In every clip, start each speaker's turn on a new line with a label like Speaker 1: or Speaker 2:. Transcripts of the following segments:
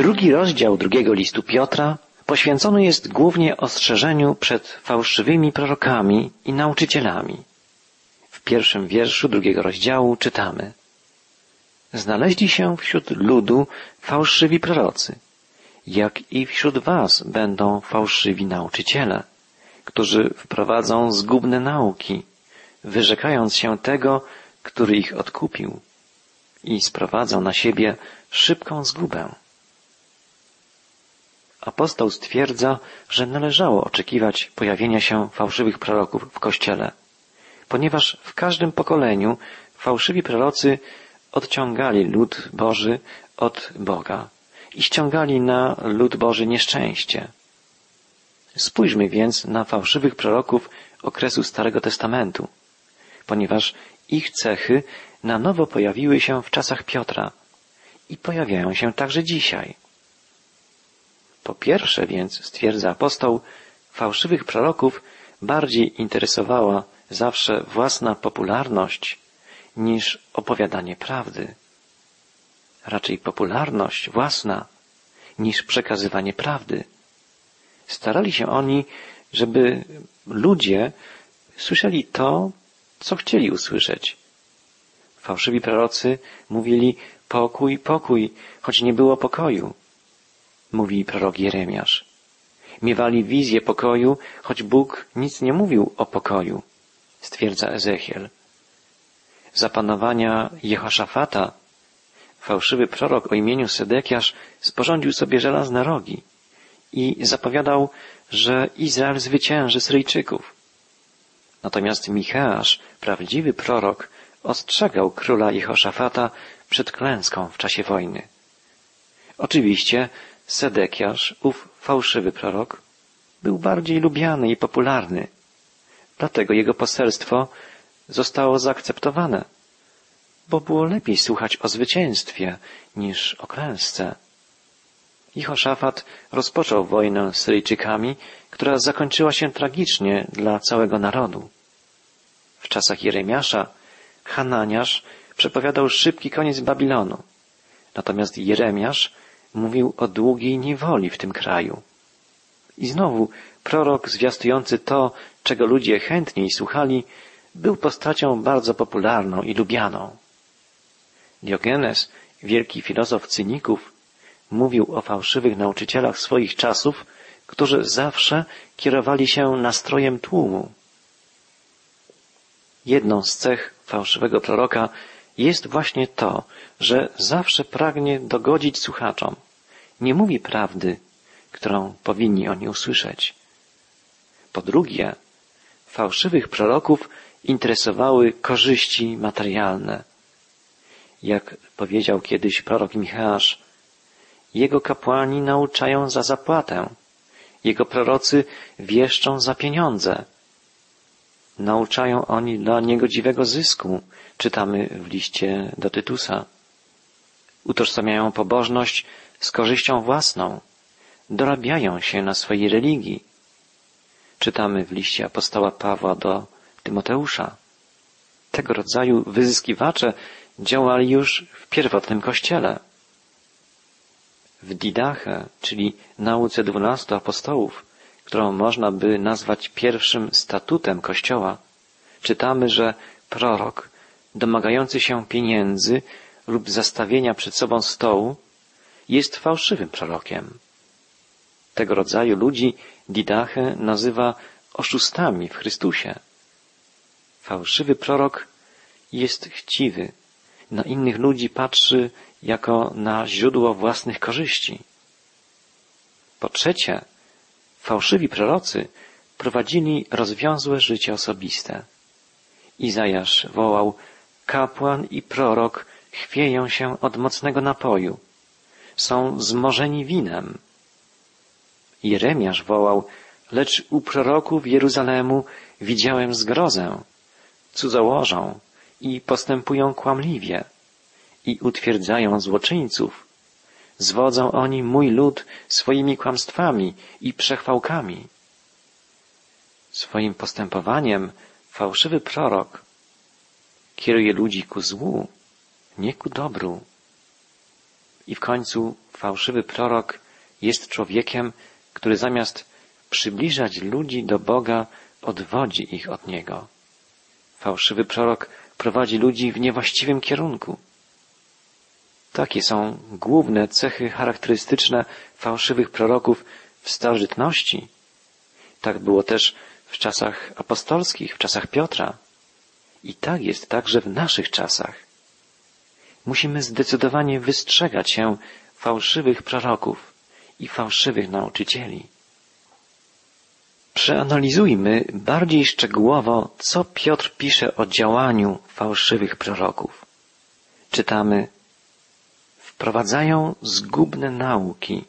Speaker 1: Drugi rozdział drugiego listu Piotra poświęcony jest głównie ostrzeżeniu przed fałszywymi prorokami i nauczycielami. W pierwszym wierszu drugiego rozdziału czytamy Znaleźli się wśród ludu fałszywi prorocy, jak i wśród was będą fałszywi nauczyciele, którzy wprowadzą zgubne nauki, wyrzekając się tego, który ich odkupił i sprowadzą na siebie szybką zgubę. Apostoł stwierdza, że należało oczekiwać pojawienia się fałszywych proroków w Kościele, ponieważ w każdym pokoleniu fałszywi prorocy odciągali lud Boży od Boga i ściągali na lud Boży nieszczęście. Spójrzmy więc na fałszywych proroków okresu Starego Testamentu, ponieważ ich cechy na nowo pojawiły się w czasach Piotra i pojawiają się także dzisiaj. Po pierwsze więc, stwierdza apostoł, fałszywych proroków bardziej interesowała zawsze własna popularność niż opowiadanie prawdy. Raczej popularność własna niż przekazywanie prawdy. Starali się oni, żeby ludzie słyszeli to, co chcieli usłyszeć. Fałszywi prorocy mówili pokój, pokój, choć nie było pokoju mówi prorok Jeremiasz. Miewali wizję pokoju, choć Bóg nic nie mówił o pokoju, stwierdza Ezechiel. Za panowania Jehoszafata fałszywy prorok o imieniu Sedekiasz sporządził sobie żelazne rogi i zapowiadał, że Izrael zwycięży Syryjczyków. Natomiast Micheasz, prawdziwy prorok, ostrzegał króla Jehoszafata przed klęską w czasie wojny. Oczywiście Sedekiasz, ów fałszywy prorok, był bardziej lubiany i popularny. Dlatego jego poselstwo zostało zaakceptowane, bo było lepiej słuchać o zwycięstwie niż o klęsce. Jehoszafat rozpoczął wojnę z Syryjczykami, która zakończyła się tragicznie dla całego narodu. W czasach Jeremiasza Hananiasz przepowiadał szybki koniec Babilonu, natomiast Jeremiasz mówił o długiej niewoli w tym kraju. I znowu prorok zwiastujący to, czego ludzie chętniej słuchali, był postacią bardzo popularną i lubianą. Diogenes, wielki filozof cyników, mówił o fałszywych nauczycielach swoich czasów, którzy zawsze kierowali się nastrojem tłumu. Jedną z cech fałszywego proroka jest właśnie to, że zawsze pragnie dogodzić słuchaczom. Nie mówi prawdy, którą powinni oni usłyszeć. Po drugie, fałszywych proroków interesowały korzyści materialne. Jak powiedział kiedyś prorok Michałasz, jego kapłani nauczają za zapłatę, jego prorocy wieszczą za pieniądze. Nauczają oni dla niegodziwego zysku, czytamy w liście do Tytusa. Utożsamiają pobożność z korzyścią własną, dorabiają się na swojej religii. Czytamy w liście apostoła Pawła do Tymoteusza. Tego rodzaju wyzyskiwacze działali już w pierwotnym kościele. W Didache, czyli nauce dwunastu apostołów, którą można by nazwać pierwszym statutem Kościoła, czytamy, że prorok, domagający się pieniędzy lub zastawienia przed sobą stołu, jest fałszywym prorokiem. Tego rodzaju ludzi Didache nazywa oszustami w Chrystusie. Fałszywy prorok jest chciwy, na innych ludzi patrzy jako na źródło własnych korzyści. Po trzecie, fałszywi prorocy prowadzili rozwiązłe życie osobiste. Izajasz wołał, kapłan i prorok chwieją się od mocnego napoju, są zmorzeni winem. Jeremiasz wołał, lecz u proroków Jeruzalemu widziałem zgrozę, cudzołożą i postępują kłamliwie i utwierdzają złoczyńców. Zwodzą oni mój lud swoimi kłamstwami i przechwałkami. Swoim postępowaniem fałszywy prorok kieruje ludzi ku złu, nie ku dobru. i w końcu fałszywy prorok jest człowiekiem, który zamiast przybliżać ludzi do Boga, odwodzi ich od Niego. Fałszywy prorok prowadzi ludzi w niewłaściwym kierunku. Takie są główne cechy charakterystyczne fałszywych proroków w starożytności. Tak było też w czasach apostolskich, w czasach Piotra. I tak jest także w naszych czasach. Musimy zdecydowanie wystrzegać się fałszywych proroków i fałszywych nauczycieli. Przeanalizujmy bardziej szczegółowo, co Piotr pisze o działaniu fałszywych proroków. Czytamy, wprowadzają zgubne nauki,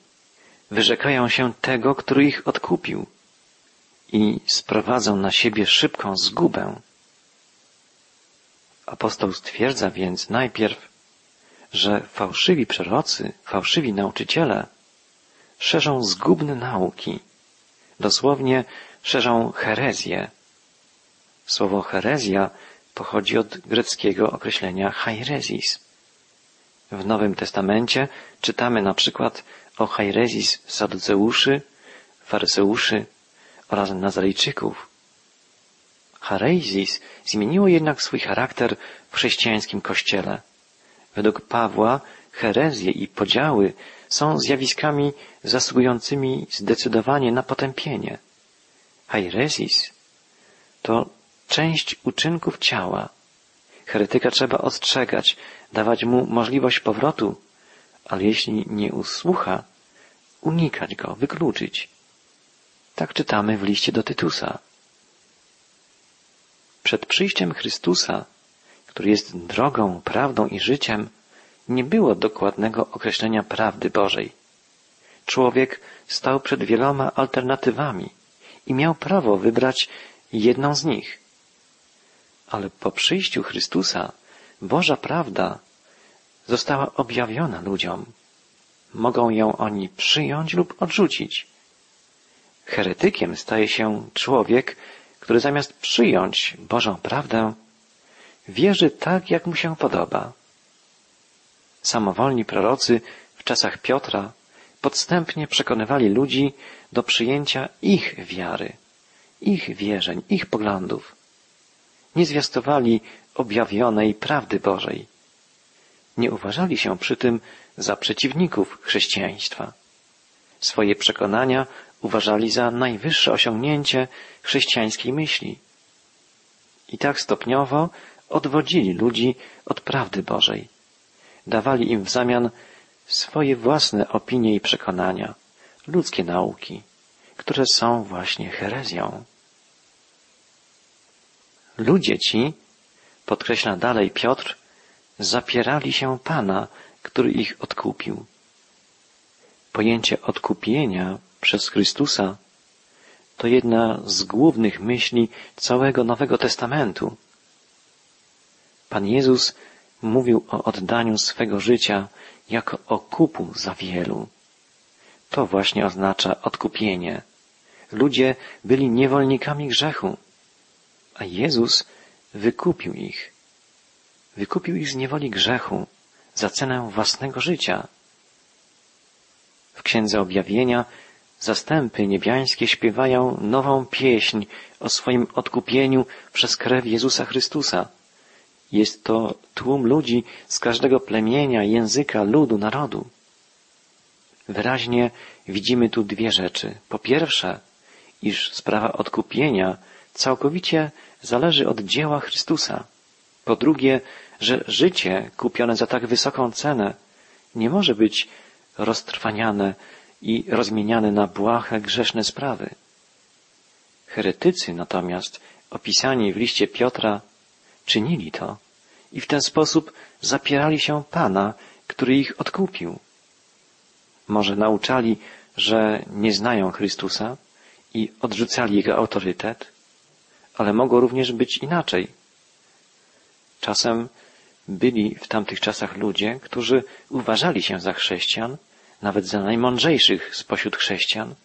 Speaker 1: wyrzekają się tego, który ich odkupił i sprowadzą na siebie szybką zgubę. Apostoł stwierdza więc najpierw, że fałszywi prorocy, fałszywi nauczyciele szerzą zgubne nauki, dosłownie szerzą herezję. Słowo herezja pochodzi od greckiego określenia hairezis. W Nowym Testamencie czytamy na przykład o hairezis saduceuszy, faryseuszy oraz nazarejczyków. Hareizis zmieniło jednak swój charakter w chrześcijańskim kościele. Według Pawła herezje i podziały są zjawiskami zasługującymi zdecydowanie na potępienie. Hairezis to część uczynków ciała. Heretyka trzeba ostrzegać, dawać mu możliwość powrotu, ale jeśli nie usłucha, unikać go, wykluczyć. Tak czytamy w liście do Tytusa. Przed przyjściem Chrystusa, który jest drogą, prawdą i życiem, nie było dokładnego określenia prawdy Bożej. Człowiek stał przed wieloma alternatywami i miał prawo wybrać jedną z nich. Ale po przyjściu Chrystusa Boża prawda została objawiona ludziom. Mogą ją oni przyjąć lub odrzucić. Heretykiem staje się człowiek, który zamiast przyjąć Bożą prawdę, wierzy tak, jak mu się podoba. Samowolni prorocy w czasach Piotra podstępnie przekonywali ludzi do przyjęcia ich wiary, ich wierzeń, ich poglądów. Nie zwiastowali objawionej prawdy Bożej. Nie uważali się przy tym za przeciwników chrześcijaństwa. Swoje przekonania uważali za najwyższe osiągnięcie chrześcijańskiej myśli. I tak stopniowo odwodzili ludzi od prawdy Bożej. Dawali im w zamian swoje własne opinie i przekonania, ludzkie nauki, które są właśnie herezją. Ludzie ci, podkreśla dalej Piotr, zapierali się Pana, który ich odkupił. Pojęcie odkupienia przez Chrystusa to jedna z głównych myśli całego Nowego Testamentu. Pan Jezus mówił o oddaniu swego życia jako o kupu za wielu. To właśnie oznacza odkupienie. Ludzie byli niewolnikami grzechu, a Jezus wykupił ich. Wykupił ich z niewoli grzechu za cenę własnego życia. W Księdze Objawienia zastępy niebiańskie śpiewają nową pieśń o swoim odkupieniu przez krew Jezusa Chrystusa. Jest to tłum ludzi z każdego plemienia, języka, ludu, narodu. Wyraźnie widzimy tu dwie rzeczy. Po pierwsze, iż sprawa odkupienia całkowicie zależy od dzieła Chrystusa. Po drugie, że życie kupione za tak wysoką cenę nie może być roztrwaniane i rozmieniane na błahe, grzeszne sprawy. Heretycy natomiast, opisani w liście Piotra, czynili to i w ten sposób zapierali się Pana, który ich odkupił. Może nauczali, że nie znają Chrystusa i odrzucali Jego autorytet, ale mogło również być inaczej. Czasem byli w tamtych czasach ludzie, którzy uważali się za chrześcijan, nawet za najmądrzejszych spośród chrześcijan.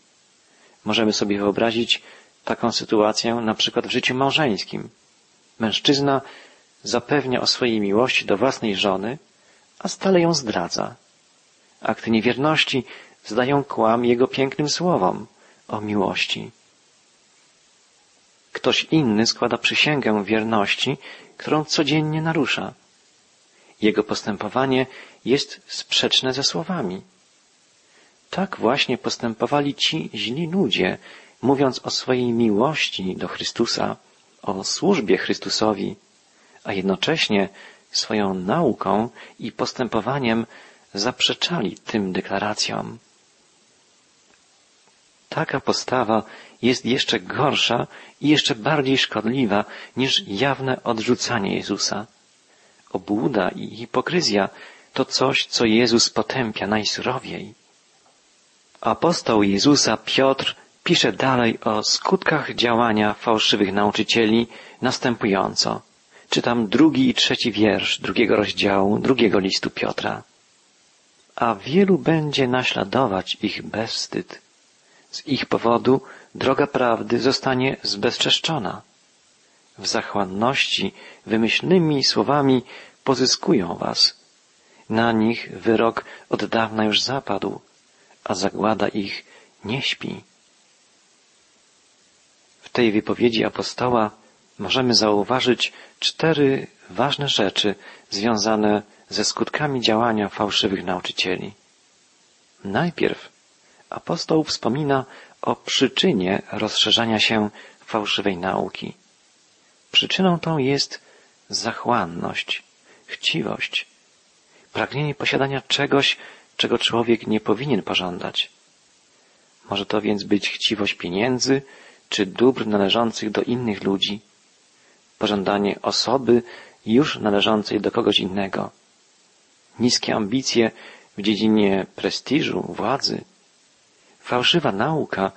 Speaker 1: Możemy sobie wyobrazić taką sytuację na przykład w życiu małżeńskim. Mężczyzna zapewnia o swojej miłości do własnej żony, a stale ją zdradza. akty niewierności zdają kłam Jego pięknym słowom o miłości. Ktoś inny składa przysięgę wierności, którą codziennie narusza. Jego postępowanie jest sprzeczne ze słowami. Tak właśnie postępowali ci źli ludzie, mówiąc o swojej miłości do Chrystusa, o służbie Chrystusowi, a jednocześnie swoją nauką i postępowaniem zaprzeczali tym deklaracjom. Taka postawa jest jeszcze gorsza i jeszcze bardziej szkodliwa niż jawne odrzucanie Jezusa. Obłuda i hipokryzja to coś, co Jezus potępia najsurowiej. Apostoł Jezusa Piotr pisze dalej o skutkach działania fałszywych nauczycieli następująco. Czytam drugi i trzeci wiersz drugiego rozdziału drugiego listu Piotra. A wielu będzie naśladować ich bezwstyd. Z ich powodu droga prawdy zostanie zbezczeszczona. W zachłanności wymyślnymi słowami pozyskują was. Na nich wyrok od dawna już zapadł, a zagłada ich nie śpi. W tej wypowiedzi apostoła możemy zauważyć cztery ważne rzeczy związane ze skutkami działania fałszywych nauczycieli. Najpierw apostoł wspomina o przyczynie rozszerzania się fałszywej nauki. Przyczyną tą jest zachłanność, chciwość, pragnienie posiadania czegoś, czego człowiek nie powinien pożądać. Może to więc być chciwość pieniędzy czy dóbr należących do innych ludzi, pożądanie osoby już należącej do kogoś innego, niskie ambicje w dziedzinie prestiżu, władzy. Fałszywa nauka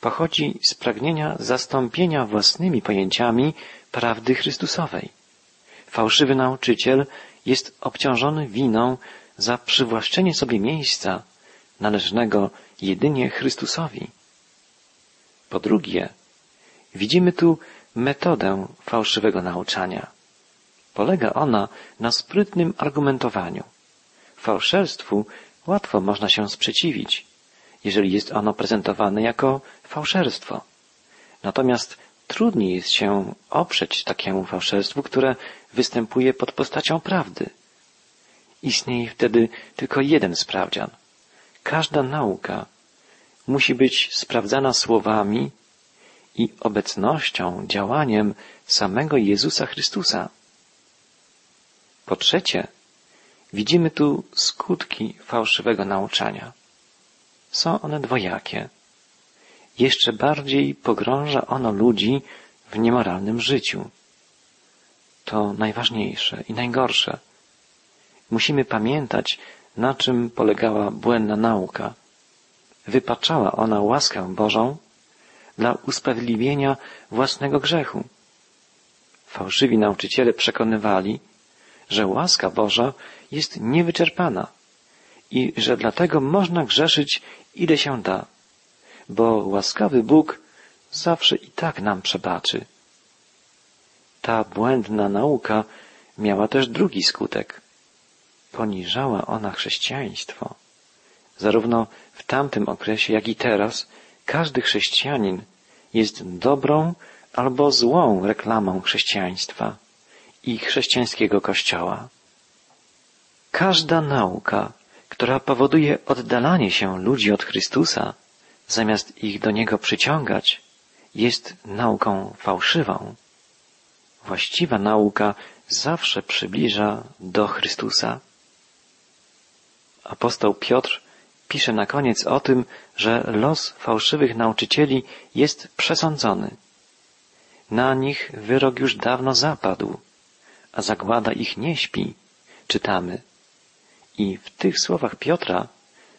Speaker 1: pochodzi z pragnienia zastąpienia własnymi pojęciami prawdy Chrystusowej. Fałszywy nauczyciel jest obciążony winą za przywłaszczenie sobie miejsca należnego jedynie Chrystusowi. Po drugie, widzimy tu metodę fałszywego nauczania. Polega ona na sprytnym argumentowaniu. Fałszerstwu łatwo można się sprzeciwić, jeżeli jest ono prezentowane jako fałszerstwo. Natomiast trudniej jest się oprzeć takiemu fałszerstwu, które występuje pod postacią prawdy. Istnieje wtedy tylko jeden sprawdzian. Każda nauka musi być sprawdzana słowami i obecnością, działaniem samego Jezusa Chrystusa. Po trzecie, widzimy tu skutki fałszywego nauczania. Są one dwojakie. Jeszcze bardziej pogrąża ono ludzi w niemoralnym życiu. To najważniejsze i najgorsze. Musimy pamiętać, na czym polegała błędna nauka. Wypaczała ona łaskę Bożą dla usprawiedliwienia własnego grzechu. Fałszywi nauczyciele przekonywali, że łaska Boża jest niewyczerpana i że dlatego można grzeszyć ile się da, bo łaskawy Bóg zawsze i tak nam przebaczy. Ta błędna nauka miała też drugi skutek. Poniżała ona chrześcijaństwo. Zarówno w tamtym okresie, jak i teraz każdy chrześcijanin jest dobrą albo złą reklamą chrześcijaństwa i chrześcijańskiego kościoła. Każda nauka, która powoduje oddalanie się ludzi od Chrystusa, zamiast ich do Niego przyciągać, jest nauką fałszywą. Właściwa nauka zawsze przybliża do Chrystusa. Apostoł Piotr pisze na koniec o tym, że los fałszywych nauczycieli jest przesądzony. Na nich wyrok już dawno zapadł, a zagłada ich nie śpi, czytamy. I w tych słowach Piotra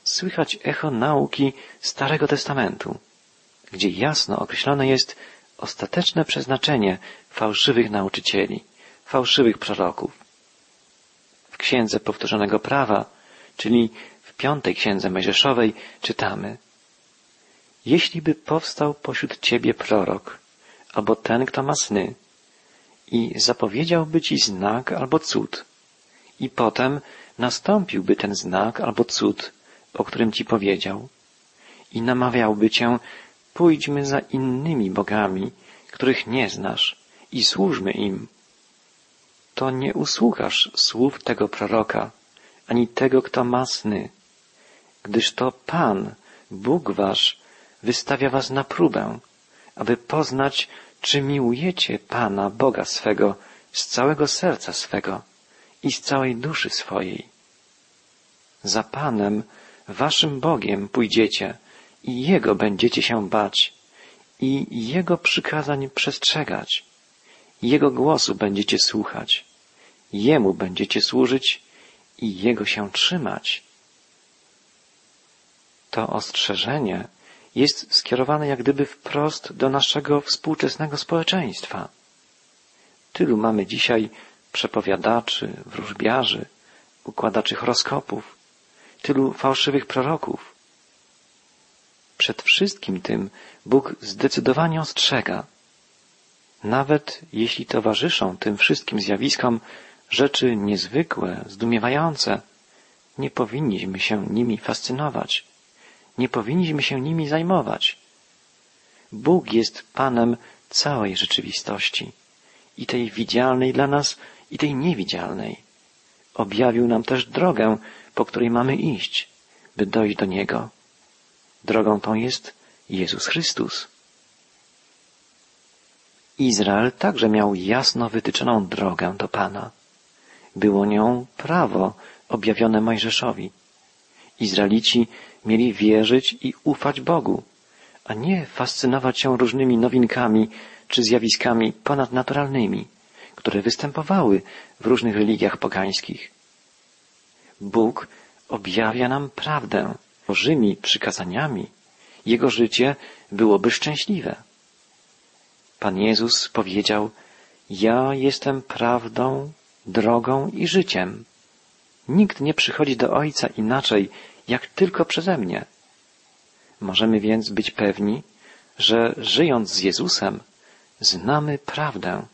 Speaker 1: słychać echo nauki Starego Testamentu, gdzie jasno określone jest ostateczne przeznaczenie fałszywych nauczycieli, fałszywych proroków. W Księdze Powtórzonego Prawa, czyli piątej księdze Mojżeszowej czytamy Jeśli by powstał pośród ciebie prorok, albo ten, kto ma sny, i zapowiedziałby ci znak albo cud, i potem nastąpiłby ten znak albo cud o którym ci powiedział i namawiałby cię, pójdźmy za innymi bogami, których nie znasz i służmy im, to nie usłuchasz słów tego proroka, ani tego, kto ma sny, gdyż to Pan, Bóg wasz, wystawia was na próbę, aby poznać, czy miłujecie Pana, Boga swego, z całego serca swego i z całej duszy swojej. Za Panem, waszym Bogiem pójdziecie i Jego będziecie się bać i Jego przykazań przestrzegać. Jego głosu będziecie słuchać. Jemu będziecie służyć i Jego się trzymać. To ostrzeżenie jest skierowane jak gdyby wprost do naszego współczesnego społeczeństwa. Tylu mamy dzisiaj przepowiadaczy, wróżbiarzy, układaczy horoskopów, tylu fałszywych proroków. Przed wszystkim tym Bóg zdecydowanie ostrzega. Nawet jeśli towarzyszą tym wszystkim zjawiskom rzeczy niezwykłe, zdumiewające, nie powinniśmy się nimi fascynować. Nie powinniśmy się nimi zajmować. Bóg jest Panem całej rzeczywistości i tej widzialnej dla nas, i tej niewidzialnej. Objawił nam też drogę, po której mamy iść, by dojść do Niego. Drogą tą jest Jezus Chrystus. Izrael także miał jasno wytyczoną drogę do Pana. Było nią prawo objawione Mojżeszowi. Izraelici mieli wierzyć i ufać Bogu, a nie fascynować się różnymi nowinkami czy zjawiskami ponadnaturalnymi, które występowały w różnych religiach pogańskich. Bóg objawia nam prawdę Bożymi przykazaniami. Jego życie byłoby szczęśliwe. Pan Jezus powiedział, ja jestem prawdą, drogą i życiem. Nikt nie przychodzi do Ojca inaczej, jak tylko przeze mnie. Możemy więc być pewni, że żyjąc z Jezusem, znamy prawdę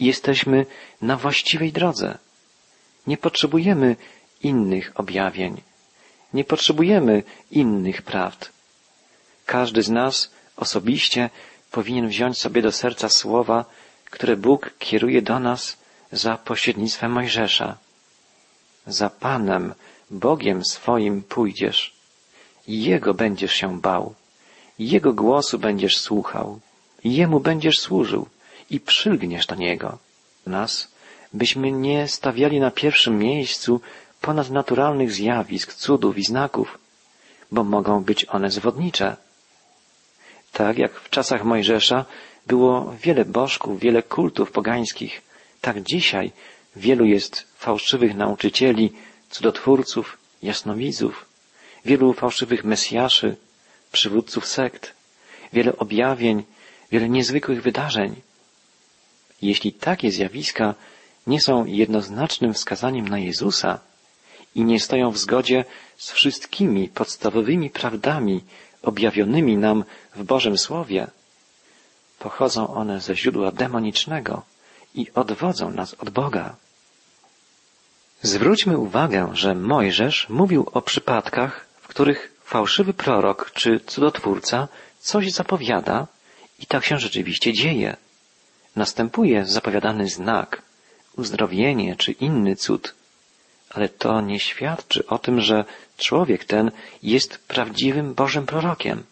Speaker 1: i jesteśmy na właściwej drodze. Nie potrzebujemy innych objawień. Nie potrzebujemy innych prawd. Każdy z nas osobiście powinien wziąć sobie do serca słowa, które Bóg kieruje do nas za pośrednictwem Mojżesza. Za Panem, Bogiem swoim pójdziesz. Jego będziesz się bał. Jego głosu będziesz słuchał. Jemu będziesz służył i przylgniesz do Niego. Nas, byśmy nie stawiali na pierwszym miejscu ponadnaturalnych zjawisk, cudów i znaków, bo mogą być one zwodnicze. Tak jak w czasach Mojżesza było wiele bożków, wiele kultów pogańskich, tak dzisiaj wielu jest fałszywych nauczycieli, cudotwórców, jasnowidzów, wielu fałszywych mesjaszy, przywódców sekt, wiele objawień, wiele niezwykłych wydarzeń. Jeśli takie zjawiska nie są jednoznacznym wskazaniem na Jezusa i nie stoją w zgodzie z wszystkimi podstawowymi prawdami objawionymi nam w Bożym Słowie, pochodzą one ze źródła demonicznego i odwodzą nas od Boga. Zwróćmy uwagę, że Mojżesz mówił o przypadkach, w których fałszywy prorok czy cudotwórca coś zapowiada i tak się rzeczywiście dzieje. Następuje zapowiadany znak, uzdrowienie czy inny cud, ale to nie świadczy o tym, że człowiek ten jest prawdziwym Bożym prorokiem.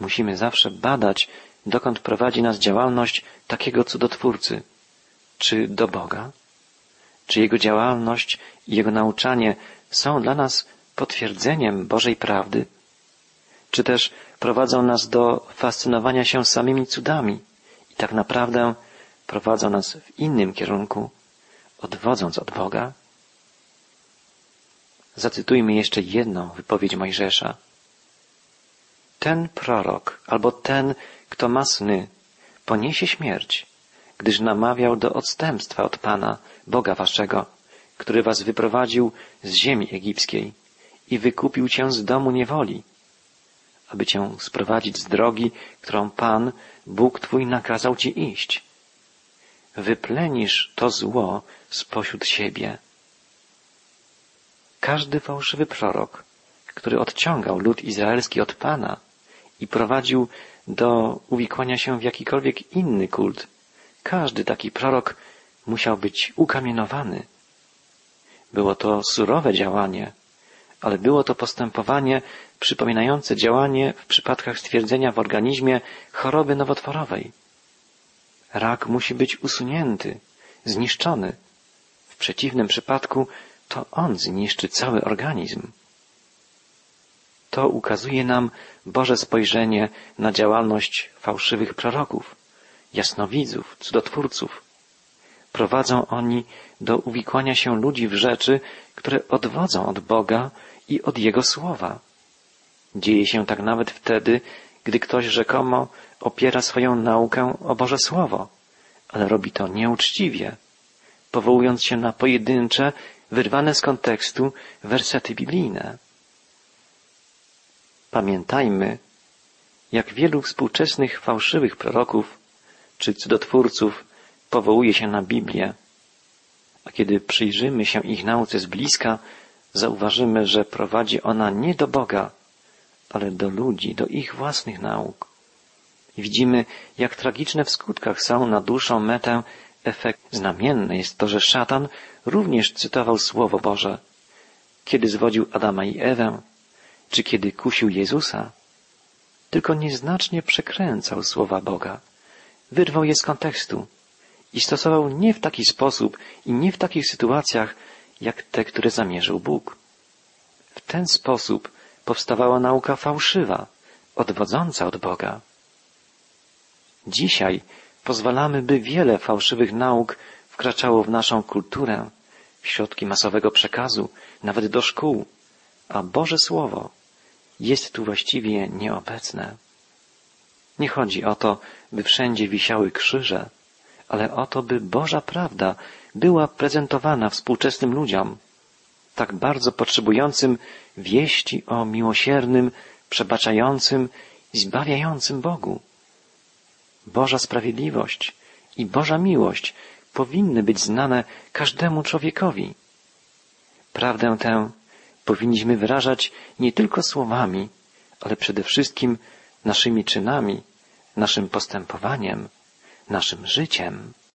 Speaker 1: Musimy zawsze badać, dokąd prowadzi nas działalność takiego cudotwórcy. Czy do Boga? Czy jego działalność i jego nauczanie są dla nas potwierdzeniem Bożej prawdy? Czy też prowadzą nas do fascynowania się samymi cudami i tak naprawdę prowadzą nas w innym kierunku, odwodząc od Boga? Zacytujmy jeszcze jedną wypowiedź Mojżesza. Ten prorok albo ten, kto ma sny, poniesie śmierć, gdyż namawiał do odstępstwa od Pana, Boga waszego, który was wyprowadził z ziemi egipskiej i wykupił cię z domu niewoli, aby cię sprowadzić z drogi, którą Pan, Bóg twój nakazał ci iść. Wyplenisz to zło spośród siebie. Każdy fałszywy prorok który odciągał lud izraelski od Pana i prowadził do uwikłania się w jakikolwiek inny kult. Każdy taki prorok musiał być ukamienowany. Było to surowe działanie, ale było to postępowanie przypominające działanie w przypadkach stwierdzenia w organizmie choroby nowotworowej. Rak musi być usunięty, zniszczony. W przeciwnym przypadku to on zniszczy cały organizm. To ukazuje nam Boże spojrzenie na działalność fałszywych proroków, jasnowidzów, cudotwórców. Prowadzą oni do uwikłania się ludzi w rzeczy, które odwodzą od Boga i od Jego słowa. Dzieje się tak nawet wtedy, gdy ktoś rzekomo opiera swoją naukę o Boże Słowo, ale robi to nieuczciwie, powołując się na pojedyncze, wyrwane z kontekstu wersety biblijne. Pamiętajmy, jak wielu współczesnych fałszywych proroków czy cudotwórców powołuje się na Biblię, a kiedy przyjrzymy się ich nauce z bliska, zauważymy, że prowadzi ona nie do Boga, ale do ludzi, do ich własnych nauk. I widzimy, jak tragiczne w skutkach są na dłuższą metę efekt. Znamienny jest to, że szatan również cytował Słowo Boże, kiedy zwodził Adama i Ewę, czy kiedy kusił Jezusa, tylko nieznacznie przekręcał słowa Boga, wyrwał je z kontekstu i stosował nie w taki sposób i nie w takich sytuacjach, jak te, które zamierzył Bóg. W ten sposób powstawała nauka fałszywa, odwodząca od Boga. Dzisiaj pozwalamy, by wiele fałszywych nauk wkraczało w naszą kulturę, w środki masowego przekazu, nawet do szkół, a Boże Słowo jest tu właściwie nieobecne. Nie chodzi o to, by wszędzie wisiały krzyże, ale o to, by Boża prawda była prezentowana współczesnym ludziom, tak bardzo potrzebującym wieści o miłosiernym, przebaczającym i zbawiającym Bogu. Boża sprawiedliwość i Boża miłość powinny być znane każdemu człowiekowi. Prawdę tę powinniśmy wyrażać nie tylko słowami, ale przede wszystkim naszymi czynami, naszym postępowaniem, naszym życiem.